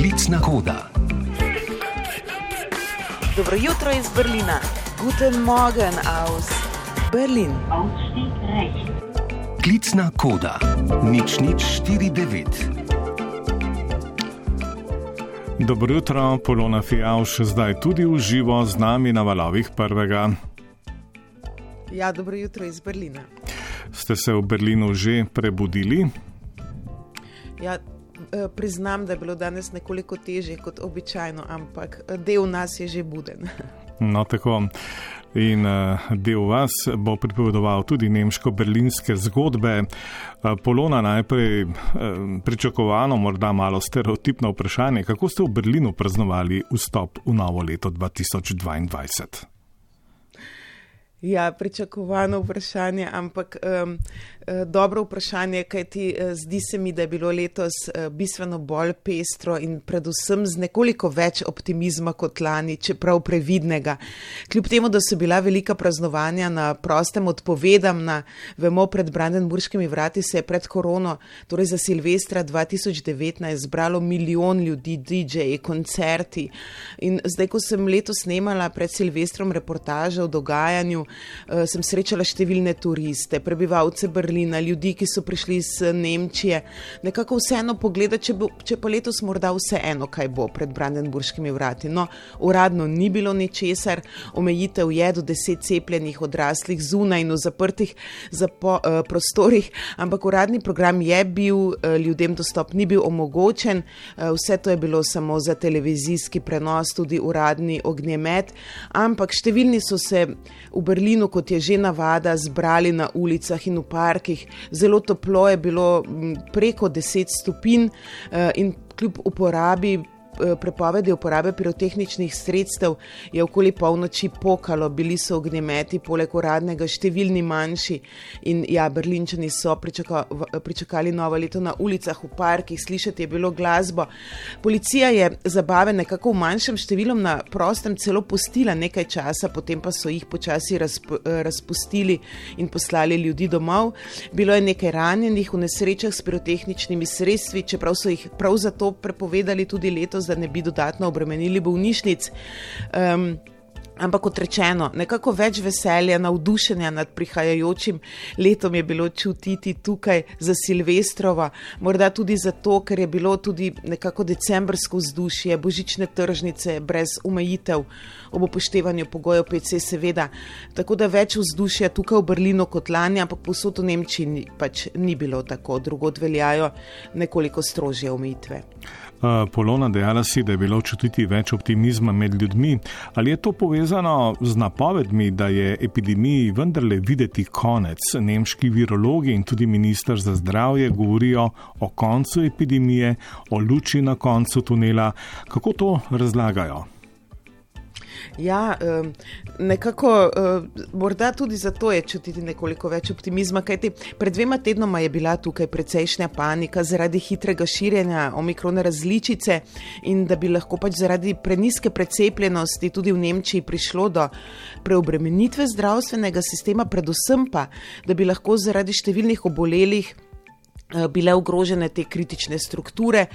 Klicna koda. Dobro jutro iz Berlina. Guten Morgen aus Berlin. Ausstieg rechts. Klicna koda. Nič nič 49. Dobro jutro, Polona Fijavš, zdaj tudi v živo z nami na valovih prvega. Ja, dobro jutro iz Berlina. Ste se v Berlinu že prebudili? Ja, priznam, da je bilo danes nekoliko težje kot običajno, ampak eh, del nas je že buden. No, tako. In uh, del vas bo pripovedoval tudi nemško-berlinske zgodbe. Polona najprej pričakovano, morda malo stereotipno vprašanje, kako ste v Berlinu praznovali vstop v novo leto 2022? Ja, pričakovano vprašanje, ampak um, dobro vprašanje, kaj ti zdi se mi, da je bilo letos bistveno bolj pestro in predvsem z nekoliko več optimizma kot lani, čeprav previdnega. Kljub temu, da so bila velika praznovanja na prostem odpovedam, na, vemo, pred Brandenburškimi vrati se je pred korono, torej za Silvestra 2019, zbralo milijon ljudi, DJ-ji, koncerti. In zdaj, ko sem letos snemala pred Silvestrom reportaže o dogajanju, sem srečala številne turiste, prebivalce Berlina, ljudi, ki so prišli iz Nemčije. Nekako vseeno pogleda, če, bo, če pa letos morda vseeno, kaj bo pred Brandenburškimi vrati. No, uradno ni bilo ničesar, omejitev je do deset cepljenih odraslih zunaj in v zaprtih zapo, uh, prostorih, ampak uradni program je bil, uh, ljudem dostop ni bil omogočen, uh, vse to je bilo samo za televizijski prenos, tudi uradni ognjemet, ampak številni so se v Berlinu Berlinu, kot je že navada, zbrali na ulicah in v parkih. Zelo toplo je bilo, preko 10 stopinj eh, in kljub uporabi prepovedi uporabe pirotehničnih sredstev je okoli polnoči pokalo, bili so ognjemeti, poleg uradnega, številni manjši. In ja, Berlinčani so pričaka, pričakali novo leto na ulicah, v parkih, slišati je bilo glasbo. Policija je zabave nekako v manjšem številu na prostem celo pustila nekaj časa, potem pa so jih počasi razp razpustili in poslali ljudi domov. Bilo je nekaj ranjenih v nesrečah s pirotehničnimi sredstvi, čeprav so jih prav zato prepovedali tudi letos da ne bi dodatno obremenili bolnišnic. Um, Ampak kot rečeno, nekako več veselja, navdušenja nad prihajajočim letom je bilo čutiti tukaj za Silvestrova, morda tudi zato, ker je bilo tudi nekako decembrsko vzdušje, božične tržnice brez omejitev, ob upoštevanju pogojev PC, seveda. Tako da več vzdušja tukaj v Berlinu kot lani, ampak posod v Nemčiji pač ni bilo tako, drugod veljajo nekoliko strožje omejitve. Eh, Polona dejala si, da je bilo čutiti več optimizma med ljudmi. Ali je to povezano z napovedmi, da je epidemiji vendarle videti konec? Nemški virologi in tudi ministr za zdravje govorijo o koncu epidemije, o luči na koncu tunela. Kako to razlagajo? Ja, nekako, morda tudi zato je čutiti nekoliko več optimizma, kajti pred dvema tednoma je bila tukaj precejšnja panika zaradi hitrega širjenja omikrone različice in da bi lahko pač zaradi preniske precepljenosti tudi v Nemčiji prišlo do preobremenitve zdravstvenega sistema, predvsem pa, da bi lahko zaradi številnih obolelih bile ogrožene te kritične strukture.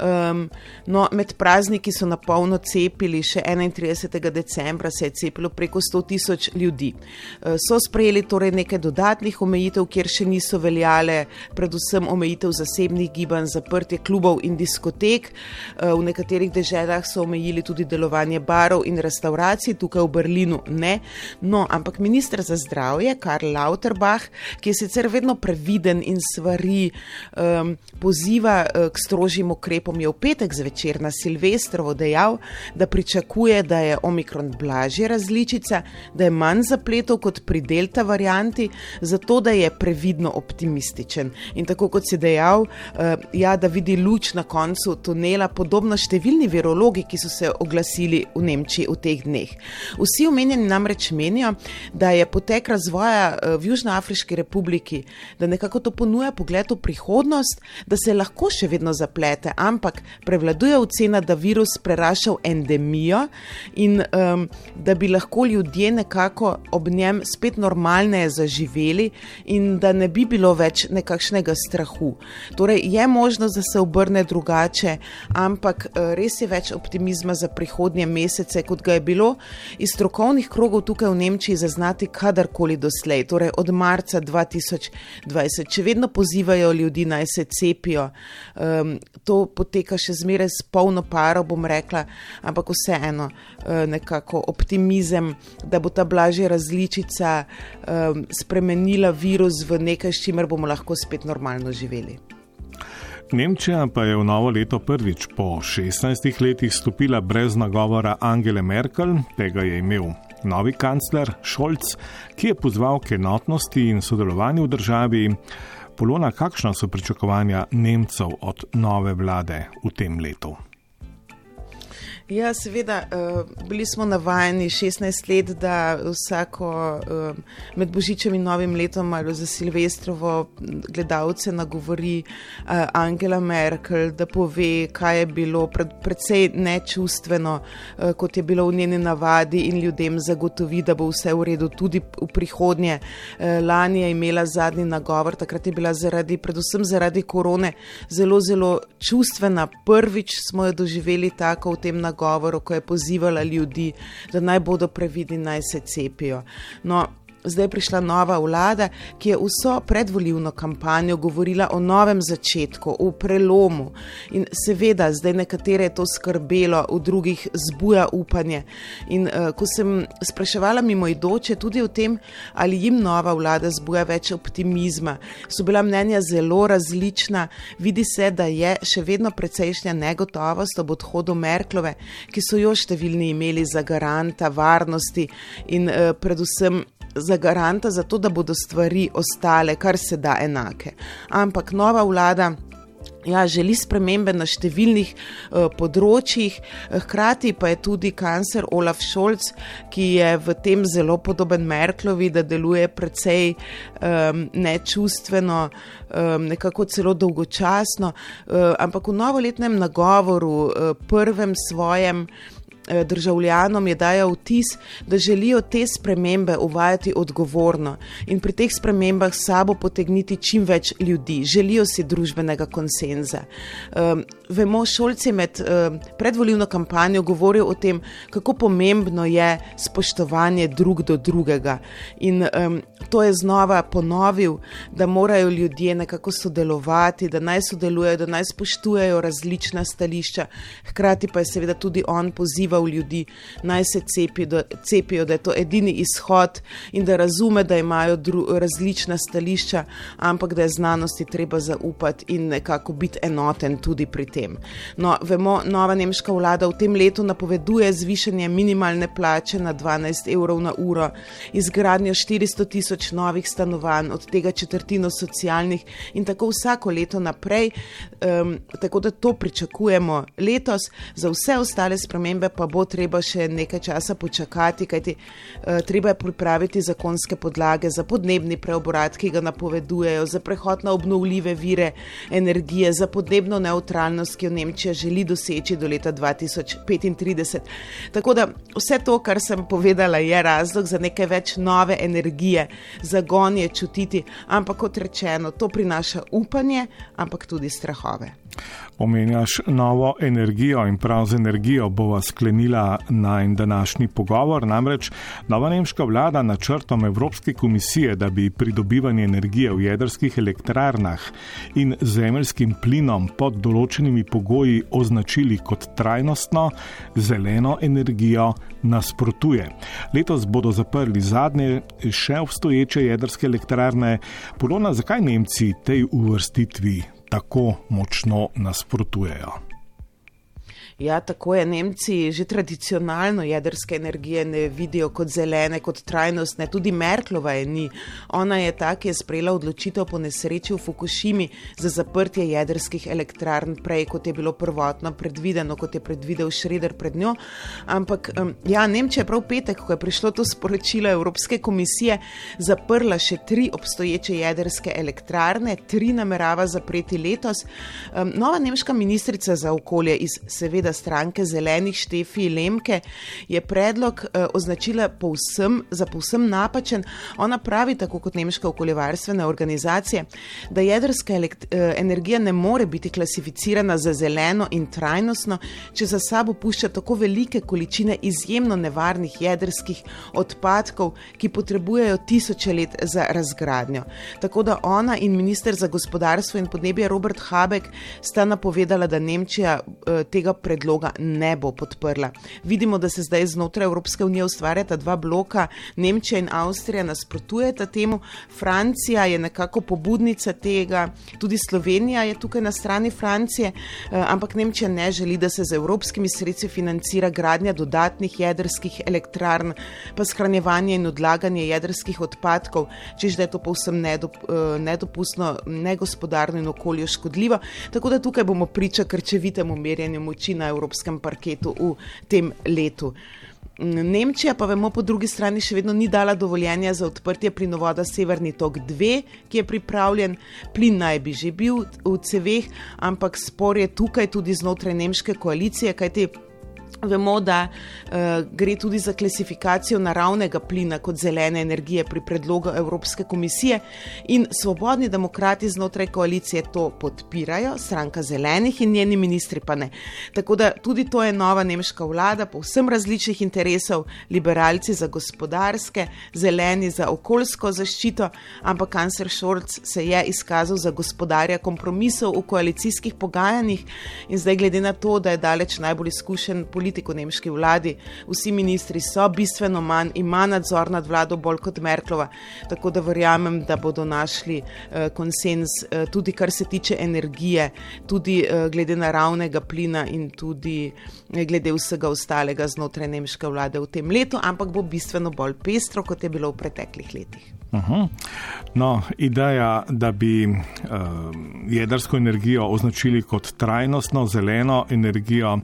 Um, no, med prazniki so na polno cepili, še 31. decembra se je cepilo preko 100 tisoč ljudi. Uh, so sprejeli torej nekaj dodatnih omejitev, kjer še niso veljale, predvsem omejitev zasebnih gibanj, zaprtje klubov in diskotek. Uh, v nekaterih deželah so omejili tudi delovanje barov in restauracij, tukaj v Berlinu ne. No, ampak ministr za zdravje, Karl Lauterbach, ki je sicer vedno previden in svari, um, poziva uh, k strožjim ukrepom, je v petek zvečer na Silvestrovo dejal, da pričakuje, da je omikron blažja različica, da je manj zapletov kot pri delta varianti, zato da je previdno optimističen. In tako kot si dejal, uh, ja, da vidi luč na koncu tunela, podobno številni virologi, ki so se oglasili v Nemčiji v teh dneh. Vsi omenjeni namreč menijo, da je potek razvoja uh, v Južnoafriški republiki, da nekako to ponuja pogled v prihodnost prihodnost, da se lahko še vedno zaplete, ampak prevladuje ocena, da virus prerašal endemijo in um, da bi lahko ljudje nekako ob njem spet normalneje zaživeli in da ne bi bilo več nekakšnega strahu. Torej, je možnost, da se obrne drugače, ampak uh, res je več optimizma za prihodnje mesece, kot ga je bilo iz strokovnih krogov tukaj v Nemčiji zaznati kadarkoli doslej, torej od marca 2020. Če vedno pozivajo ljudi naj se cepijo, um, to poteka še zmeraj s polno paro, bom rekla, ampak vseeno uh, nekako optimizem, da bo ta blažja različica um, spremenila virus v nekaj, s čimer bomo lahko spet normalno živeli. Nemčija pa je v novo leto prvič po 16 letih stopila brez nagovora Angele Merkel, tega je imel novi kancler Scholz, ki je pozval k enotnosti in sodelovanju v državi. Polona, kakšna so pričakovanja Nemcev od nove vlade v tem letu? Ja, seveda, uh, bili smo navajeni 16 let, da vsako uh, med Božičem in Novim letom ali za Silvestrovo gledalce nagovori uh, Angela Merkel, da pove, kaj je bilo pred, predvsej nečustveno, uh, kot je bilo v njeni navadi in ljudem zagotovi, da bo vse v redu tudi v prihodnje. Uh, lani je imela zadnji nagovor, takrat je bila zaradi, predvsem zaradi korone, zelo, zelo čustvena. Prvič smo jo doživeli tako v tem nagovoru govoru, ko je pozivala ljudi, da naj bodo previdni, naj se cepijo. No, zdaj prišla nova vlada, ki je vso predvoljivno kampanjo govorila o novem začetku, o prelomu. In seveda, zdaj nekatere je to skrbelo, v drugih zbuja upanje. In uh, ko sem spraševala mimo idoče tudi o tem, ali jim nova vlada zbuja več optimizma, so bila mnenja zelo različna. Vidi se, da je še vedno precejšnja negotovost ob odhodu Merklove, ki so jo številni imeli za garanta varnosti in uh, predvsem za garanta za to, da bodo stvari ostale kar se da enake. Ampak nova vlada. Ja, želi spremembe na številnih uh, področjih, hkrati pa je tudi kancler Olaf Scholz, ki je v tem zelo podoben Merklovi, da deluje precej um, nečustveno, um, nekako celo dolgočasno, uh, ampak v novoletnem nagovoru, uh, prvem svojem, Eh, državljanom je dajal vtis, da želijo te spremembe uvajati odgovorno in pri teh spremembah sabo potegniti čim več ljudi, želijo si družbenega konsenza. Um, vemo, Šolc je med um, predvolilno kampanjo govoril o tem, kako pomembno je spoštovanje drug do drugega. In um, to je znova ponovil, da morajo ljudje nekako sodelovati, da naj sodelujejo, da naj spoštujejo različna stališča. Hkrati pa je seveda tudi on pozival, pozival ljudi, naj se cepijo, da, cepijo, da je to edini izhod in da razume, da imajo dru, različna stališča, ampak da je znanosti treba zaupati in nekako biti enoten tudi pri tem. No, vemo, nova nemška vlada v tem letu napoveduje zvišanje minimalne plače na 12 evrov na uro, izgradnjo 400 tisoč novih stanovanj, od tega četrtino socialnih in tako vsako leto naprej. Um, tako da to pričakujemo letos, za vse ostale spremembe pa bo treba še nekaj časa počakati, kajti uh, treba je pripraviti zakonske podlage za podnebni preobrad, ki ga napovedujejo, za prehod na obnovljive vire energije, za podnebno neutralnost, ki jo Nemčija želi doseči do leta 2035. Tako da vse to, kar sem povedala, je razlog za nekaj več nove energije, zagon je čutiti, ampak kot rečeno, to prinaša upanje, ampak tudi strahove. Omenjaš novo energijo in prav z energijo bova sklenila naj današnji pogovor. Namreč nova nemška vlada načrtom Evropske komisije, da bi pridobivanje energije v jedrskih elektrarnah in zemeljskim plinom pod določenimi pogoji označili kot trajnostno, zeleno energijo nasprotuje. Letos bodo zaprli zadnje še obstoječe jedrske elektrarne. Polona, zakaj Nemci tej uvrstitvi tako močno nasprotujejo. Ja, tako je. Nemci že tradicionalno jedrske energije ne vidijo kot zelene, kot trajnostne. Tudi Merklova je ni. Ona je ta, ki je sprejela odločitev po nesreči v Fukushimi za zaprtje jedrskih elektrarn prej, kot je bilo prvotno predvideno, kot je predvidel Šreder pred njo. Ampak ja, Nemčija je prav petek, ko je prišlo to sporočilo Evropske komisije, zaprla še tri obstoječe jedrske elektrarne, tri namerava zapreti letos. Nova nemška ministrica za okolje iz seveda seveda stranke zelenih Štefi Lemke, je predlog eh, označila povsem, za povsem napačen. Ona pravi, tako kot nemška okoljevarstvena organizacija, da jedrska eh, energija ne more biti klasificirana za zeleno in trajnostno, če za sabo pušča tako velike količine izjemno nevarnih jedrskih odpadkov, ki potrebujejo tisoče let za razgradnjo. Tako da ona in minister za gospodarstvo in podnebje Robert Habek sta napovedala, da Nemčija eh, tega predloga predloga ne bo podprla. Vidimo, da se zdaj znotraj Evropske unije ustvarjata dva bloka, Nemčija in Avstrija nasprotujeta temu, Francija je nekako pobudnica tega, tudi Slovenija je tukaj na strani Francije, eh, ampak Nemčija ne želi, da se z evropskimi sredstvi financira gradnja dodatnih jedrskih elektrarn, pa shranjevanje in odlaganje jedrskih odpadkov, čež da je to povsem nedop, eh, nedopustno, negospodarno in okolju škodljivo. Tako da tukaj bomo priča krčevitemu merjenju moči na evropskem parketu v tem letu. Nemčija pa vemo po drugi strani še vedno ni dala dovoljenja za odprtje plinovoda Severni tok 2, ki je pripravljen. Plin naj bi že bil v ceveh, ampak spor je tukaj tudi znotraj nemške koalicije, kajti Vemo, da uh, gre tudi za klasifikacijo naravnega plina kot zelene energije pri predlogu Evropske komisije in svobodni demokrati znotraj koalicije to podpirajo, stranka zelenih in njeni ministri pa ne. Tako da tudi to je nova nemška vlada, povsem različnih interesov, liberalci za gospodarske, zeleni za okoljsko zaščito, ampak kancler Šolc se je izkazal za gospodarja kompromisov v koalicijskih pogajanjih in zdaj glede na to, da je daleč najbolj izkušen politik, politiko nemški vladi. Vsi ministri so bistveno manj, ima nadzor nad vlado bolj kot Merklova, tako da verjamem, da bodo našli uh, konsens uh, tudi kar se tiče energije, tudi uh, glede naravnega plina in tudi uh, glede vsega ostalega znotraj nemške vlade v tem letu, ampak bo bistveno bolj pestro, kot je bilo v preteklih letih. No, ideja, da bi uh, jedrsko energijo označili kot trajnostno, zeleno energijo,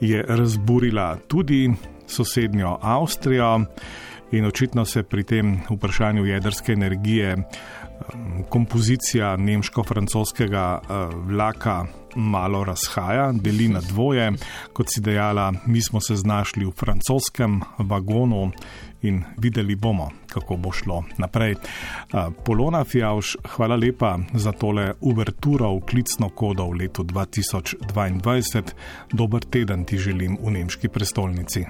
je razburila tudi sosednjo Avstrijo in očitno se pri tem vprašanju jedrske energije um, kompozicija nemško-francoskega uh, vlaka malo razhaja, deli na dvoje. Kot si dejala, mi smo se znašli v francoskem vagonu in videli bomo, kako bo šlo naprej. Polona Fjauš, hvala lepa za tole uverturo v klicno kodo v letu 2022. Dober teden ti želim v nemški prestolnici.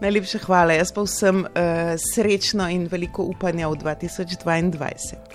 Najlepša hvala, jaz pa vsem uh, srečno in veliko upanja v 2022.